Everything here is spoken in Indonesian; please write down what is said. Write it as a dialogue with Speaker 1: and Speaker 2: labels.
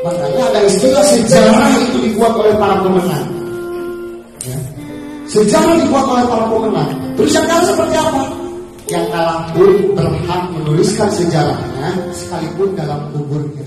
Speaker 1: Makanya ada istilah sejarah itu dibuat oleh para pemenang. Ya. Sejarah dibuat oleh para pemenang. Terus yang kalah seperti apa? Yang kalah pun berhak menuliskan sejarahnya sekalipun dalam kuburnya.